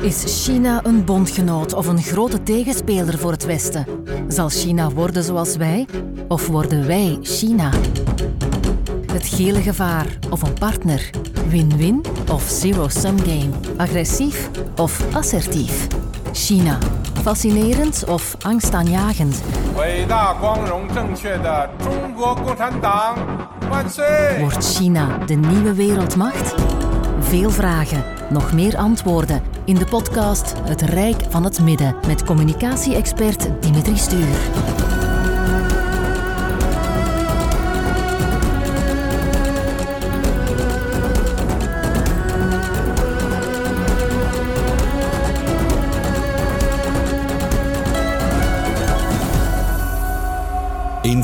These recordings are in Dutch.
Is China een bondgenoot of een grote tegenspeler voor het Westen? Zal China worden zoals wij? Of worden wij China? Het gele gevaar of een partner? Win-win of zero-sum game? Agressief of assertief? China. Fascinerend of angstaanjagend? Wordt China de nieuwe wereldmacht? Veel vragen, nog meer antwoorden in de podcast Het Rijk van het Midden met communicatie-expert Dimitri Stuur.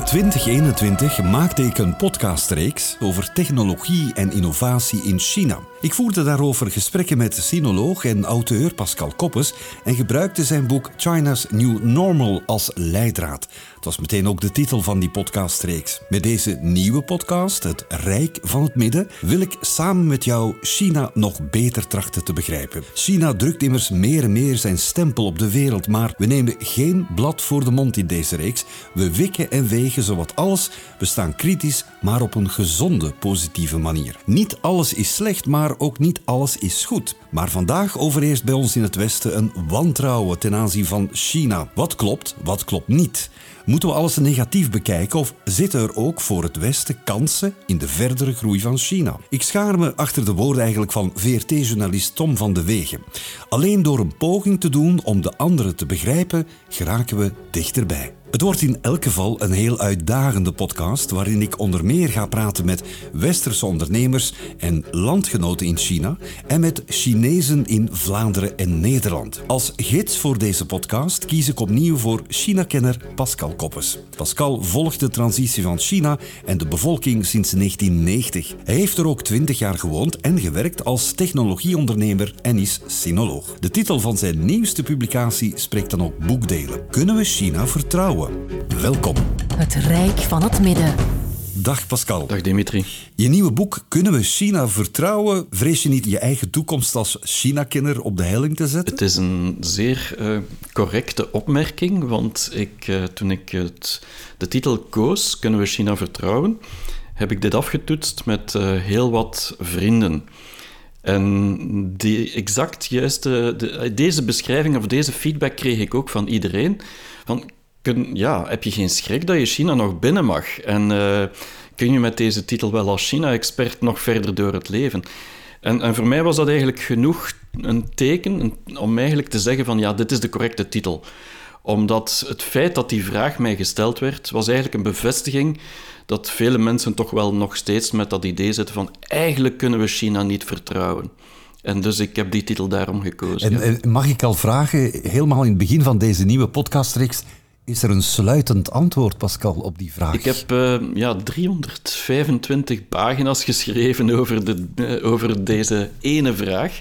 2021 maakte ik een podcastreeks over technologie en innovatie in China. Ik voerde daarover gesprekken met sinoloog en auteur Pascal Koppes en gebruikte zijn boek China's New Normal als leidraad. Het was meteen ook de titel van die podcastreeks. Met deze nieuwe podcast, Het Rijk van het Midden, wil ik samen met jou China nog beter trachten te begrijpen. China drukt immers meer en meer zijn stempel op de wereld, maar we nemen geen blad voor de mond in deze reeks. We wikken en wegen zowat alles. We staan kritisch, maar op een gezonde, positieve manier. Niet alles is slecht, maar ook niet alles is goed. Maar vandaag overheerst bij ons in het Westen een wantrouwen ten aanzien van China. Wat klopt, wat klopt niet? Moeten we alles negatief bekijken of zitten er ook voor het Westen kansen in de verdere groei van China? Ik schaar me achter de woorden eigenlijk van VRT-journalist Tom van de Wegen. Alleen door een poging te doen om de anderen te begrijpen, geraken we dichterbij. Het wordt in elk geval een heel uitdagende podcast waarin ik onder meer ga praten met westerse ondernemers en landgenoten in China en met Chinezen in Vlaanderen en Nederland. Als gids voor deze podcast kies ik opnieuw voor China-kenner Pascal Koppes. Pascal volgt de transitie van China en de bevolking sinds 1990. Hij heeft er ook 20 jaar gewoond en gewerkt als technologieondernemer en is sinoloog. De titel van zijn nieuwste publicatie spreekt dan ook boekdelen. Kunnen we China vertrouwen? Welkom. Het Rijk van het Midden. Dag Pascal. Dag Dimitri. Je nieuwe boek Kunnen we China vertrouwen? Vrees je niet je eigen toekomst als China-kenner op de helling te zetten? Het is een zeer eh, correcte opmerking, want ik, eh, toen ik het, de titel koos, Kunnen we China vertrouwen, heb ik dit afgetoetst met eh, heel wat vrienden. En die exact juiste, de, deze beschrijving of deze feedback kreeg ik ook van iedereen. Van, kun, ja, heb je geen schrik dat je China nog binnen mag? En uh, kun je met deze titel wel als China-expert nog verder door het leven? En, en, voor mij was dat eigenlijk genoeg een teken om eigenlijk te zeggen van ja, dit is de correcte titel. Omdat het feit dat die vraag mij gesteld werd, was eigenlijk een bevestiging dat vele mensen toch wel nog steeds met dat idee zitten van eigenlijk kunnen we China niet vertrouwen. En dus ik heb die titel daarom gekozen. En, ja. en mag ik al vragen, helemaal in het begin van deze nieuwe podcastreeks, is er een sluitend antwoord, Pascal, op die vraag? Ik heb uh, ja, 325 pagina's geschreven over, de, uh, over deze ene vraag.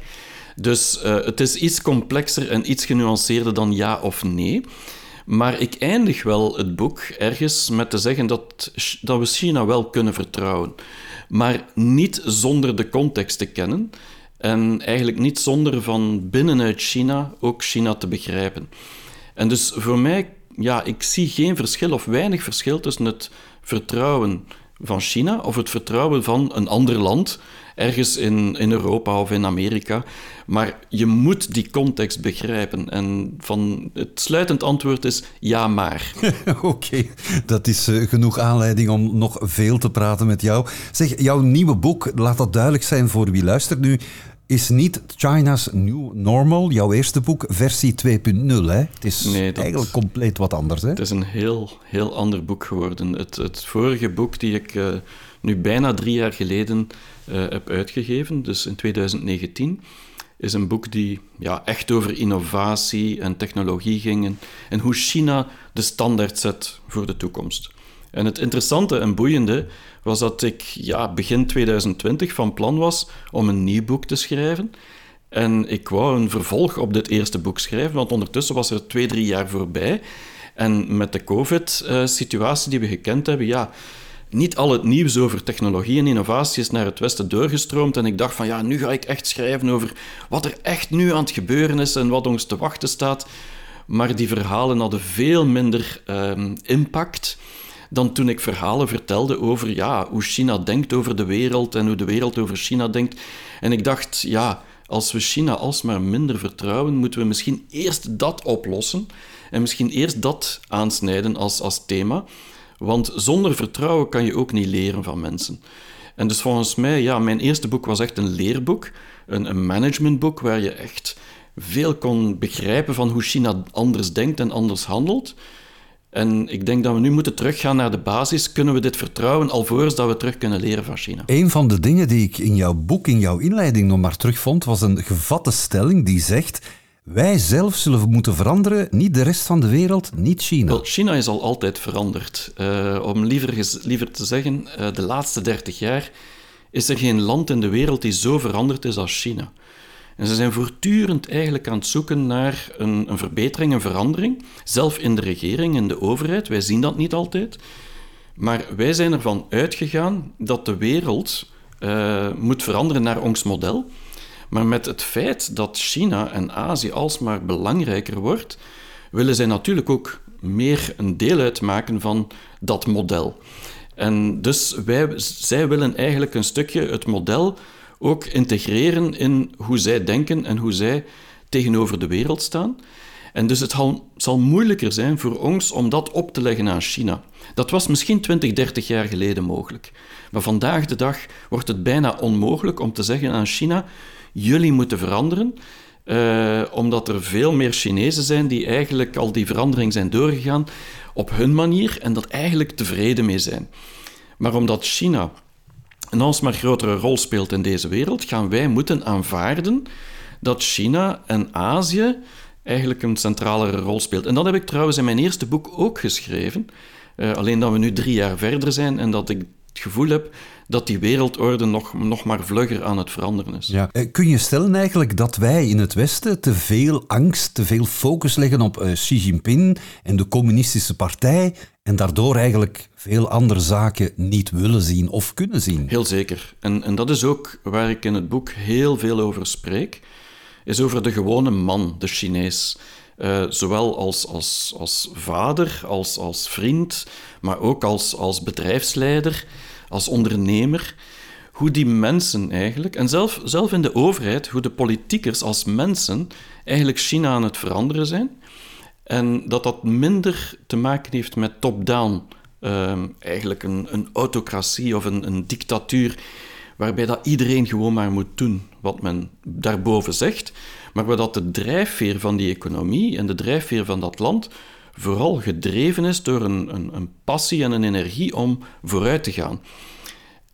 Dus uh, het is iets complexer en iets genuanceerder dan ja of nee. Maar ik eindig wel het boek ergens met te zeggen dat, dat we China wel kunnen vertrouwen. Maar niet zonder de context te kennen. En eigenlijk niet zonder van binnenuit China ook China te begrijpen. En dus voor mij ja, ik zie geen verschil of weinig verschil tussen het vertrouwen van China of het vertrouwen van een ander land, ergens in, in Europa of in Amerika. Maar je moet die context begrijpen. En van het sluitend antwoord is ja, maar. Oké, dat is uh, genoeg aanleiding om nog veel te praten met jou. Zeg, jouw nieuwe boek, laat dat duidelijk zijn voor wie luistert nu is niet China's New Normal, jouw eerste boek, versie 2.0. Het is nee, dat, eigenlijk compleet wat anders. Hè? Het is een heel, heel ander boek geworden. Het, het vorige boek die ik uh, nu bijna drie jaar geleden uh, heb uitgegeven, dus in 2019, is een boek die ja, echt over innovatie en technologie ging en, en hoe China de standaard zet voor de toekomst. En het interessante en boeiende was dat ik ja, begin 2020 van plan was om een nieuw boek te schrijven. En ik wou een vervolg op dit eerste boek schrijven, want ondertussen was er twee, drie jaar voorbij. En met de COVID-situatie die we gekend hebben, ja, niet al het nieuws over technologie en innovatie is naar het Westen doorgestroomd. En ik dacht van ja, nu ga ik echt schrijven over wat er echt nu aan het gebeuren is en wat ons te wachten staat. Maar die verhalen hadden veel minder ehm, impact dan toen ik verhalen vertelde over ja, hoe China denkt over de wereld en hoe de wereld over China denkt. En ik dacht, ja, als we China alsmaar minder vertrouwen, moeten we misschien eerst dat oplossen en misschien eerst dat aansnijden als, als thema. Want zonder vertrouwen kan je ook niet leren van mensen. En dus volgens mij, ja, mijn eerste boek was echt een leerboek, een, een managementboek waar je echt veel kon begrijpen van hoe China anders denkt en anders handelt. En ik denk dat we nu moeten teruggaan naar de basis. Kunnen we dit vertrouwen alvorens dat we terug kunnen leren van China? Een van de dingen die ik in jouw boek, in jouw inleiding nog maar terugvond, was een gevatte stelling die zegt wij zelf zullen moeten veranderen, niet de rest van de wereld, niet China. Wel, China is al altijd veranderd. Uh, om liever, liever te zeggen, uh, de laatste dertig jaar is er geen land in de wereld die zo veranderd is als China. En ze zijn voortdurend eigenlijk aan het zoeken naar een, een verbetering, een verandering. Zelf in de regering, in de overheid, wij zien dat niet altijd. Maar wij zijn ervan uitgegaan dat de wereld uh, moet veranderen naar ons model. Maar met het feit dat China en Azië alsmaar belangrijker wordt, willen zij natuurlijk ook meer een deel uitmaken van dat model. En dus wij, zij willen eigenlijk een stukje het model ook integreren in hoe zij denken en hoe zij tegenover de wereld staan. En dus het zal moeilijker zijn voor ons om dat op te leggen aan China. Dat was misschien 20, 30 jaar geleden mogelijk. Maar vandaag de dag wordt het bijna onmogelijk om te zeggen aan China: jullie moeten veranderen. Uh, omdat er veel meer Chinezen zijn die eigenlijk al die verandering zijn doorgegaan op hun manier en dat eigenlijk tevreden mee zijn. Maar omdat China een alsmaar grotere rol speelt in deze wereld, gaan wij moeten aanvaarden dat China en Azië eigenlijk een centralere rol speelt. En dat heb ik trouwens in mijn eerste boek ook geschreven. Uh, alleen dat we nu drie jaar verder zijn en dat ik het gevoel heb dat die wereldorde nog, nog maar vlugger aan het veranderen is. Ja. Eh, kun je stellen eigenlijk dat wij in het Westen te veel angst, te veel focus leggen op uh, Xi Jinping en de communistische partij en daardoor eigenlijk veel andere zaken niet willen zien of kunnen zien? Heel zeker. En, en dat is ook waar ik in het boek heel veel over spreek, is over de gewone man, de Chinees. Uh, zowel als, als, als vader, als, als vriend, maar ook als, als bedrijfsleider als ondernemer, hoe die mensen eigenlijk, en zelf, zelf in de overheid, hoe de politiekers als mensen eigenlijk China aan het veranderen zijn. En dat dat minder te maken heeft met top-down, ehm, eigenlijk een, een autocratie of een, een dictatuur, waarbij dat iedereen gewoon maar moet doen wat men daarboven zegt, maar dat de drijfveer van die economie en de drijfveer van dat land vooral gedreven is door een, een, een passie en een energie om vooruit te gaan.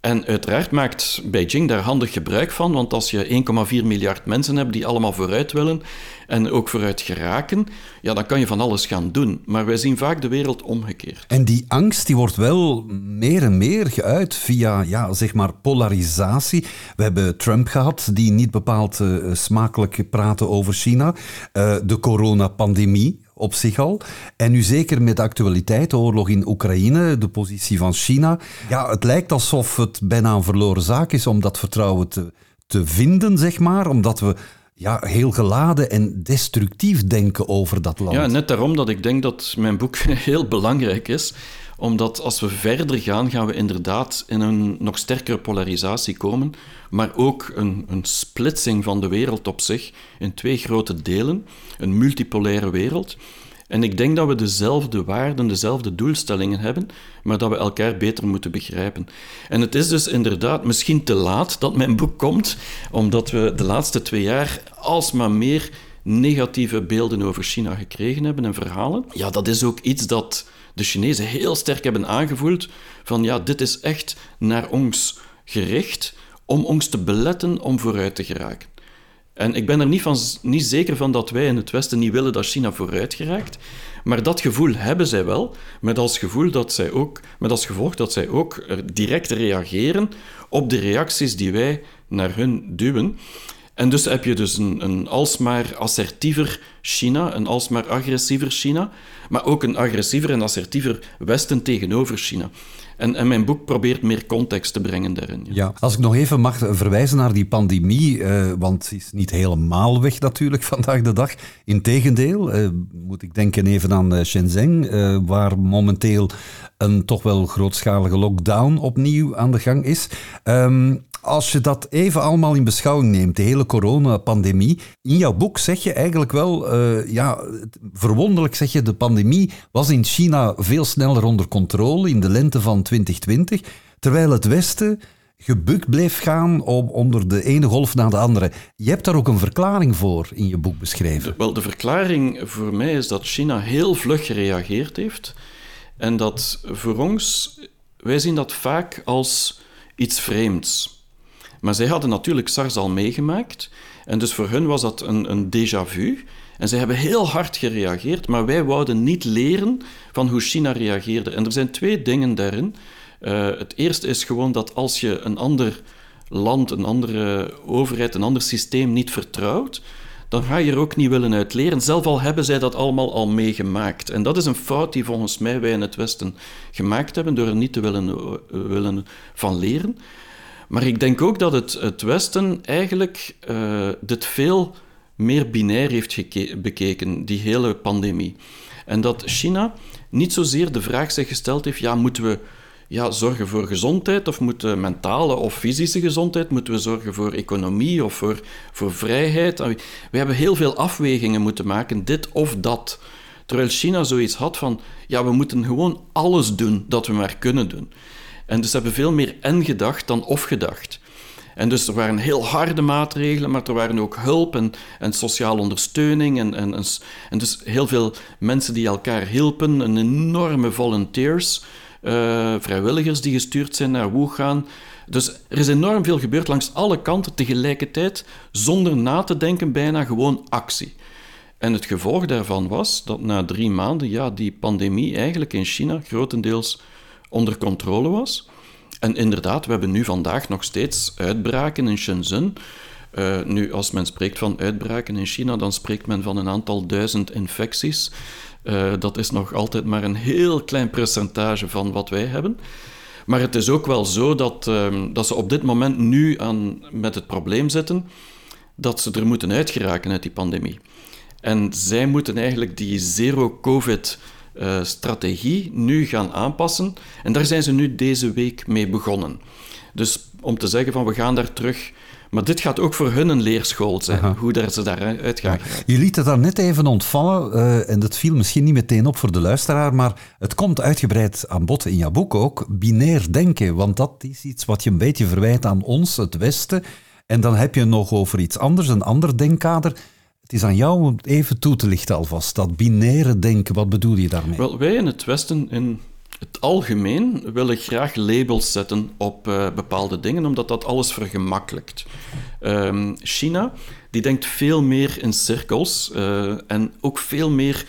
En uiteraard maakt Beijing daar handig gebruik van, want als je 1,4 miljard mensen hebt die allemaal vooruit willen en ook vooruit geraken, ja, dan kan je van alles gaan doen. Maar wij zien vaak de wereld omgekeerd. En die angst die wordt wel meer en meer geuit via ja, zeg maar polarisatie. We hebben Trump gehad, die niet bepaald uh, smakelijk praatte over China. Uh, de coronapandemie, op zich al. En nu zeker met de actualiteit, de oorlog in Oekraïne, de positie van China. Ja, het lijkt alsof het bijna een verloren zaak is om dat vertrouwen te, te vinden, zeg maar. Omdat we ja, heel geladen en destructief denken over dat land. Ja, net daarom dat ik denk dat mijn boek heel belangrijk is omdat als we verder gaan, gaan we inderdaad in een nog sterkere polarisatie komen, maar ook een, een splitsing van de wereld op zich in twee grote delen, een multipolaire wereld. En ik denk dat we dezelfde waarden, dezelfde doelstellingen hebben, maar dat we elkaar beter moeten begrijpen. En het is dus inderdaad misschien te laat dat mijn boek komt, omdat we de laatste twee jaar alsmaar meer negatieve beelden over China gekregen hebben en verhalen. Ja, dat is ook iets dat de Chinezen heel sterk hebben aangevoeld van ja, dit is echt naar ons gericht om ons te beletten om vooruit te geraken. En ik ben er niet, van, niet zeker van dat wij in het Westen niet willen dat China vooruit geraakt, maar dat gevoel hebben zij wel, met als, gevoel dat zij ook, met als gevolg dat zij ook direct reageren op de reacties die wij naar hun duwen. En dus heb je dus een, een alsmaar assertiever China, een alsmaar agressiever China, maar ook een agressiever en assertiever Westen tegenover China. En, en, mijn boek probeert meer context te brengen daarin. Ja. als ik nog even mag verwijzen naar die pandemie, uh, want het is niet helemaal weg natuurlijk vandaag de dag. Integendeel, uh, moet ik denken even aan uh, Shenzhen, waar momenteel een toch wel grootschalige lockdown opnieuw aan de gang is. Um, als je dat even allemaal in beschouwing neemt, de hele coronapandemie, in jouw boek zeg je eigenlijk wel, uh, ja, verwonderlijk zeg je, de pandemie was in China veel sneller onder controle in de lente van 2020, terwijl het Westen gebukt bleef gaan om, onder de ene golf na de andere. Je hebt daar ook een verklaring voor in je boek beschreven. wel, de verklaring voor mij is dat China heel vlug gereageerd heeft en dat voor ons, wij zien dat vaak als iets vreemds. Maar zij hadden natuurlijk SARS al meegemaakt. En dus voor hun was dat een, een déjà vu. En zij hebben heel hard gereageerd, maar wij wouden niet leren van hoe China reageerde. En er zijn twee dingen daarin. Uh, het eerste is gewoon dat als je een ander land, een andere overheid, een ander systeem niet vertrouwt, dan ga je er ook niet willen uit leren. Zelf al hebben zij dat allemaal al meegemaakt. En dat is een fout die volgens mij wij in het Westen gemaakt hebben door er niet te willen, uh, willen van leren. Maar ik denk ook dat het, het Westen eigenlijk uh, dit veel meer binair heeft bekeken, die hele pandemie. En dat China niet zozeer de vraag zich gesteld heeft: ja, moeten we ja, zorgen voor gezondheid of moeten mentale of fysische gezondheid? Moeten we zorgen voor economie of voor, voor vrijheid? We hebben heel veel afwegingen moeten maken, dit of dat. Terwijl China zoiets had van: ja, we moeten gewoon alles doen dat we maar kunnen doen. En dus hebben veel meer en gedacht dan of gedacht. En dus er waren heel harde maatregelen, maar er waren ook hulp en, sociale ondersteuning. En, en, en, dus heel veel mensen die elkaar hielpen, een enorme volunteers, uh, vrijwilligers die gestuurd zijn naar Wuhan. Dus er is enorm veel gebeurd langs alle kanten tegelijkertijd, zonder na te denken, bijna gewoon actie. En het gevolg daarvan was dat na drie maanden ja, die pandemie eigenlijk in China grotendeels onder controle was. En inderdaad, we hebben nu vandaag nog steeds uitbraken in Shenzhen. Uh, nu, als men spreekt van uitbraken in China, dan spreekt men van een aantal duizend infecties. Uh, dat is nog altijd maar een heel klein percentage van wat wij hebben. Maar het is ook wel zo dat, uh, dat ze op dit moment nu aan, met het probleem zitten dat ze er moeten uitgeraken uit die pandemie. En zij moeten eigenlijk die zero-covid uh, strategie nu gaan aanpassen. En daar zijn ze nu deze week mee begonnen. Dus om te zeggen van we gaan daar terug. Maar dit gaat ook voor hun een leerschool zijn, hoe daar ze daaruit gaan. Ja. Je liet het daar net even ontvallen, uh, en dat viel misschien niet meteen op voor de luisteraar, maar het komt uitgebreid aan bod in jouw boek ook, binair denken. Want dat is iets wat je een beetje verwijt aan ons, het Westen. En dan heb je nog over iets anders, een ander denkkader. Het is aan jou om even toe te lichten alvast. Dat binaire denken, wat bedoel je daarmee? Wel, wij in het Westen in het algemeen willen graag labels zetten op uh, bepaalde dingen, omdat dat alles vergemakkelijkt. Um, China, die denkt veel meer in cirkels uh, en ook veel meer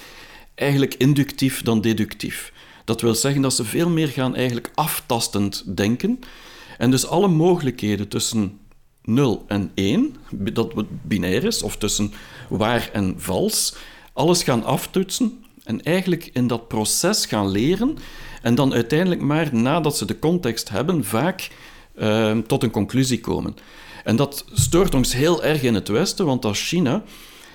eigenlijk inductief dan deductief. Dat wil zeggen dat ze veel meer gaan eigenlijk aftastend denken. En dus alle mogelijkheden tussen 0 en 1, dat binair is, of tussen waar en vals, alles gaan aftoetsen en eigenlijk in dat proces gaan leren. En dan uiteindelijk maar nadat ze de context hebben, vaak uh, tot een conclusie komen. En dat stoort ons heel erg in het Westen, want als China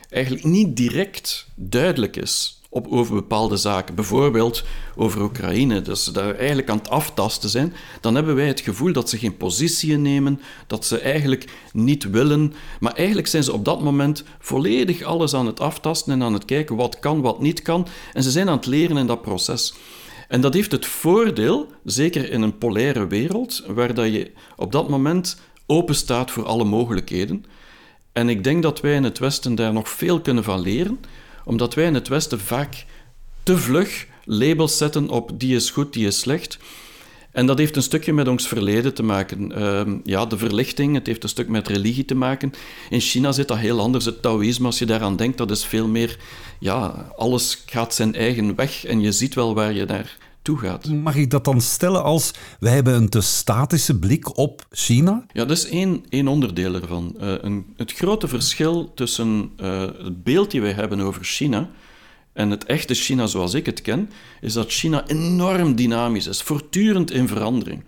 eigenlijk niet direct duidelijk is op, over bepaalde zaken, bijvoorbeeld over Oekraïne, ze daar eigenlijk aan het aftasten zijn, dan hebben wij het gevoel dat ze geen positie nemen, dat ze eigenlijk niet willen, maar eigenlijk zijn ze op dat moment volledig alles aan het aftasten en aan het kijken wat kan, wat niet kan, en ze zijn aan het leren in dat proces. En dat heeft het voordeel, zeker in een polaire wereld, waar dat je op dat moment open staat voor alle mogelijkheden. En ik denk dat wij in het Westen daar nog veel kunnen van leren, omdat wij in het Westen vaak te vlug labels zetten op die is goed, die is slecht. En dat heeft een stukje met ons verleden te maken. Uh, ja, de verlichting, het heeft een stuk met religie te maken. In China zit dat heel anders. Het Taoïsme, als je daaraan denkt, dat is veel meer... Ja, alles gaat zijn eigen weg en je ziet wel waar je naar gaat. Mag ik dat dan stellen als... Wij hebben een te statische blik op China? Ja, dat is één, één onderdeel ervan. Uh, een, het grote verschil tussen uh, het beeld die wij hebben over China En het echte China zoals ik het ken, is dat China enorm dynamisch is, voortdurend in verandering.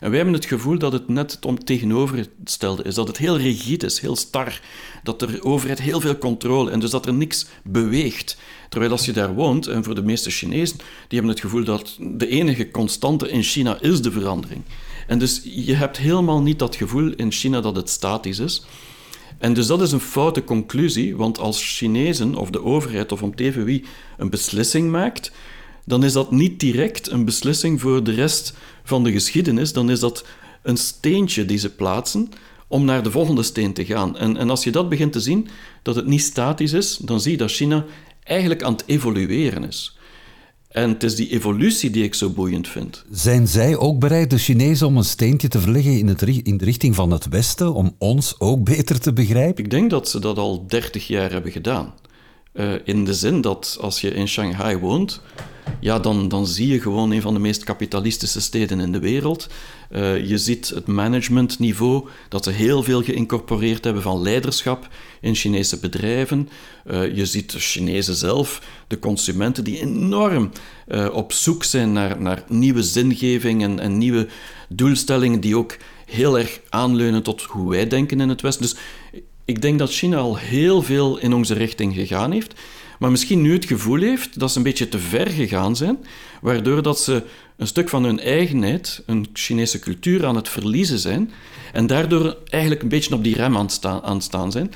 En wij hebben het gevoel dat het net het tegenovergestelde is. Dat het heel rigide is, heel star. Dat de overheid heel veel controle en dus dat er niks beweegt. Terwijl als je daar woont, en voor de meeste Chinezen, die hebben het gevoel dat de enige constante in China is de verandering. En dus je hebt helemaal niet dat gevoel in China dat het statisch is. En dus dat is een foute conclusie, want als Chinezen of de overheid of om wie een beslissing maakt, dan is dat niet direct een beslissing voor de rest van de geschiedenis, dan is dat een steentje die ze plaatsen om naar de volgende steen te gaan. En, en als je dat begint te zien, dat het niet statisch is, dan zie je dat China eigenlijk aan het evolueren is. En het is die evolutie die ik zo boeiend vind. Zijn zij ook bereid, de Chinezen, om een steentje te verleggen in, het, in de richting van het Westen, om ons ook beter te begrijpen? Ik denk dat ze dat al 30 jaar hebben gedaan. Uh, in de zin dat als je in Shanghai woont, ja, dan, dan zie je gewoon een van de meest kapitalistische steden in de wereld. Uh, je ziet het managementniveau, dat ze heel veel geïncorporeerd hebben van leiderschap in Chinese bedrijven. Uh, je ziet de Chinezen zelf, de consumenten, die enorm op zoek zijn naar, naar nieuwe zingeving en, en nieuwe doelstellingen die ook heel erg aanleunen tot hoe wij denken in het Westen. Dus ik denk dat China al heel veel in onze richting gegaan heeft maar misschien nu het gevoel heeft dat ze een beetje te ver gegaan zijn, waardoor dat ze een stuk van hun eigenheid, een Chinese cultuur, aan het verliezen zijn en daardoor eigenlijk een beetje op die rem aan het staan zijn.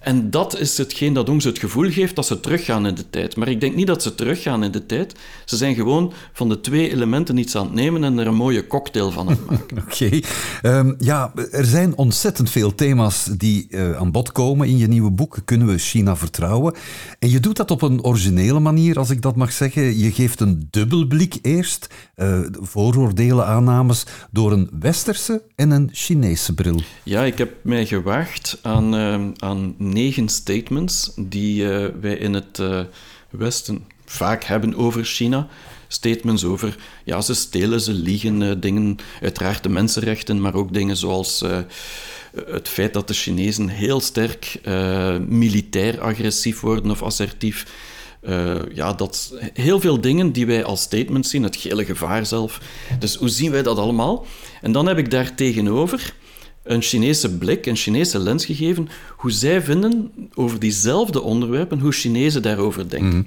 En dat is hetgeen dat ons het gevoel geeft dat ze teruggaan in de tijd. Maar ik denk niet dat ze teruggaan in de tijd. Ze zijn gewoon van de twee elementen iets aan het nemen en er een mooie cocktail van aan het maken. Oké. Ehm, ja, er zijn ontzettend veel thema's die uh, aan bod komen in je nieuwe boek. Kunnen we China vertrouwen? En je doet dat op een originele manier, als ik dat mag zeggen. Je geeft een dubbelblik eerst, uh, vooroordelen, aannames, door een westerse en een Chinese bril. Ja, ik heb mij gewaagd aan, uh, aan negen statements die uh, wij in het uh, Westen vaak hebben over China. Statements over, ja, ze stelen, ze liegen, uh, dingen, uiteraard de mensenrechten, maar ook dingen zoals het feit dat de Chinezen heel sterk militair agressief worden of assertief. ja, dat heel veel dingen die wij als statements zien, het gele gevaar zelf. Dus hoe zien wij dat allemaal? En dan heb ik daar tegenover een Chinese blik, een Chinese lens gegeven, hoe zij vinden over diezelfde onderwerpen, hoe Chinezen daarover denken. Mhm.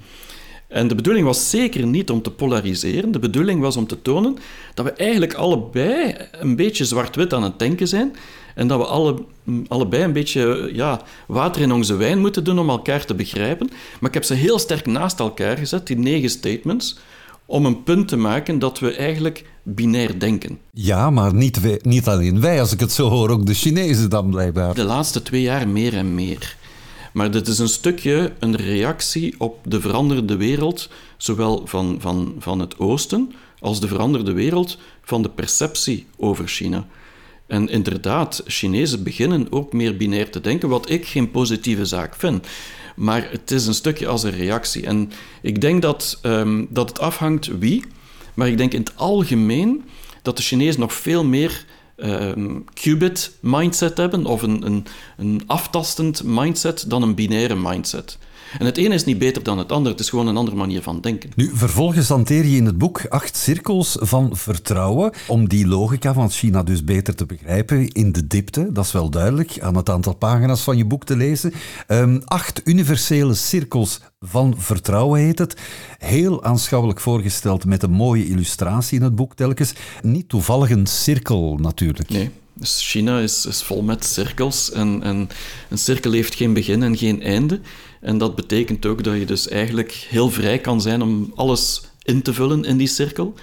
En de bedoeling was zeker niet om te polariseren. De bedoeling was om te tonen dat we eigenlijk allebei een beetje zwart-wit aan het denken zijn. En dat we alle, allebei een beetje ja, water in onze wijn moeten doen om elkaar te begrijpen. Maar ik heb ze heel sterk naast elkaar gezet, die negen statements om een punt te maken dat we eigenlijk binair denken. Ja, maar niet, wij, niet alleen wij, als ik het zo hoor, ook de Chinezen dan blijkbaar. De laatste twee jaar meer en meer. Maar dit is een stukje een reactie op de veranderde wereld, zowel van, van, van het Oosten als de veranderde wereld van de perceptie over China. En inderdaad, Chinezen beginnen ook meer binair te denken, wat ik geen positieve zaak vind. Maar het is een stukje als een reactie. En ik denk dat, um, dat het afhangt wie, maar ik denk in het algemeen dat de Chinezen nog veel meer um, qubit mindset hebben, of een, een, een aftastend mindset, dan een binaire mindset. En het ene is niet beter dan het andere, het is gewoon een andere manier van denken. Nu, vervolgens hanteer je in het boek acht cirkels van vertrouwen om die logica van China dus beter te begrijpen in de diepte, dat is wel duidelijk, aan het aantal pagina's van je boek te lezen. Um, acht universele cirkels van vertrouwen heet het. Heel aanschouwelijk voorgesteld met een mooie illustratie in het boek telkens. Niet toevallig een cirkel natuurlijk. Nee. Dus China is, is vol met cirkels en, en een cirkel heeft geen begin en geen einde. En dat betekent ook dat je dus eigenlijk heel vrij kan zijn om alles in te vullen in die cirkel.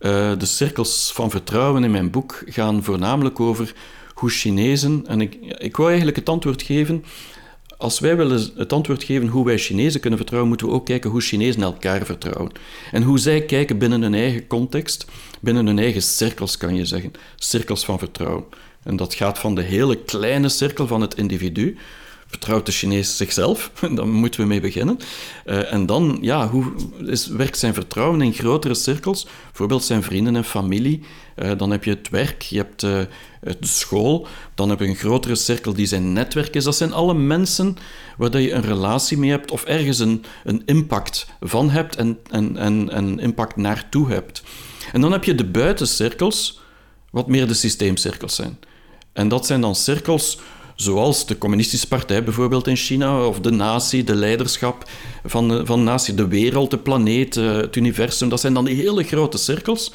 Uh, de cirkels van vertrouwen in mijn boek gaan voornamelijk over hoe Chinezen, en ik, ik wou eigenlijk het antwoord geven, als wij willen het antwoord geven hoe wij Chinezen kunnen vertrouwen, moeten we ook kijken hoe Chinezen elkaar vertrouwen. En hoe zij kijken binnen hun eigen context, binnen hun eigen cirkels kan je zeggen, cirkels van vertrouwen. En dat gaat van de hele kleine cirkel van het individu, vertrouwt de Chinees zichzelf? Daar moeten we mee beginnen. Uh, en dan, ja, hoe is, werkt zijn vertrouwen in grotere cirkels? Bijvoorbeeld zijn vrienden en familie. Uh, dan heb je het werk, je hebt uh, de school. Dan heb je een grotere cirkel die zijn netwerk is. Dat zijn alle mensen waar je een relatie mee hebt of ergens een, een impact van hebt en, en, en, en impact naartoe hebt. En dan heb je de buitencirkels, wat meer de systeemcirkels zijn. En dat zijn dan cirkels zoals de Communistische Partij bijvoorbeeld in China, of de natie, de leiderschap van de, van de natie, de wereld, de planeet, eh, het universum. Dat zijn dan die hele grote cirkels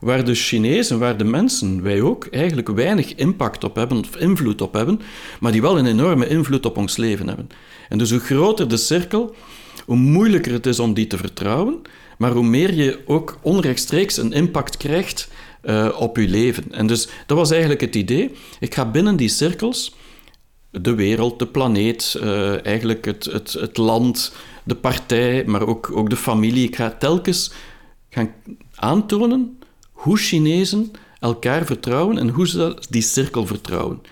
waar de Chinezen, waar de mensen, wij ook, eigenlijk weinig impact op hebben of invloed op hebben, maar die wel een enorme invloed op ons leven hebben. En dus hoe groter de cirkel, hoe moeilijker het is om die te vertrouwen, maar hoe meer je ook onrechtstreeks een impact krijgt uh, op je leven. En dus dat was eigenlijk het idee. Ik ga binnen die cirkels de wereld, de planeet, uh, eigenlijk het, het, het land, de partij, maar ook, ook de familie. Ik ga telkens gaan aantonen hoe Chinezen elkaar vertrouwen en hoe ze die cirkel vertrouwen.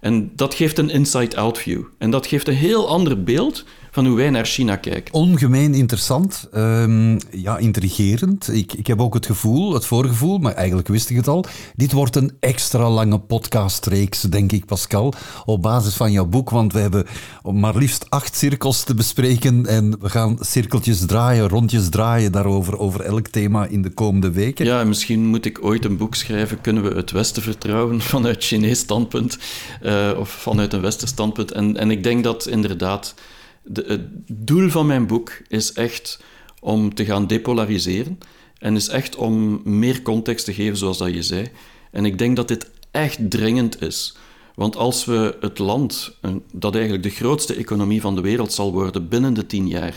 En dat geeft een inside-out view. En dat geeft een heel ander beeld van hoe wij naar China kijken. Ongemeen interessant, um, ja, intrigerend. Ik, ik heb ook het gevoel, het voorgevoel, maar eigenlijk wist ik het al. Dit wordt een extra lange podcastreeks, denk ik, Pascal, op basis van jouw boek. Want we hebben maar liefst acht cirkels te bespreken en we gaan cirkeltjes draaien, rondjes draaien daarover, over elk thema in de komende weken. Ja, misschien moet ik ooit een boek schrijven. Kunnen we het Westen vertrouwen vanuit Chinees standpunt uh, of vanuit een Westers standpunt? En, en ik denk dat inderdaad de, het doel van mijn boek is echt om te gaan depolariseren en is echt om meer context te geven, zoals dat je zei. En ik denk dat dit echt dringend is. Want als we het land, dat eigenlijk de grootste economie van de wereld zal worden binnen de tien jaar,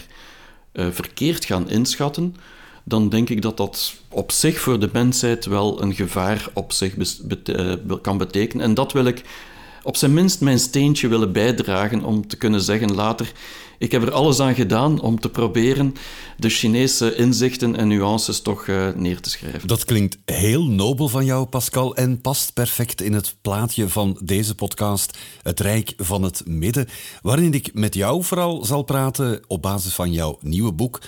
uh, verkeerd gaan inschatten, dan denk ik dat dat op zich voor de mensheid wel een gevaar op zich uh, kan betekenen. En dat wil ik op zijn minst mijn steentje willen bijdragen om te kunnen zeggen later: ik heb er alles aan gedaan om te proberen de Chinese inzichten en nuances toch uh, neer te schrijven. Dat klinkt heel nobel van jou, Pascal, en past perfect in het plaatje van deze podcast, Het Rijk van het Midden, waarin ik met jou vooral zal praten op basis van jouw nieuwe boek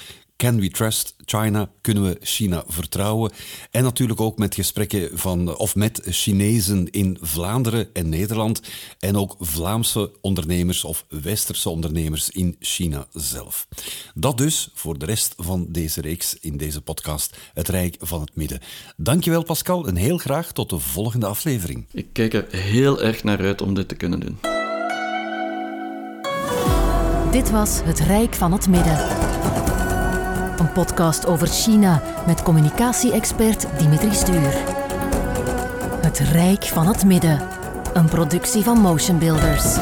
Can we trust China? Kunnen we China vertrouwen? En natuurlijk ook met gesprekken van, of met Chinezen in Vlaanderen en Nederland. En ook Vlaamse ondernemers of Westerse ondernemers in China zelf. Dat dus voor de rest van deze reeks in deze podcast, Het Rijk van het Midden. Dankjewel Pascal en heel graag tot de volgende aflevering. Ik kijk er heel erg naar uit om dit te kunnen doen. Dit was Het Rijk van het Midden. Een podcast over China met communicatie-expert Dimitri Stuur. Het Rijk van het Midden. Een productie van Motion Builders.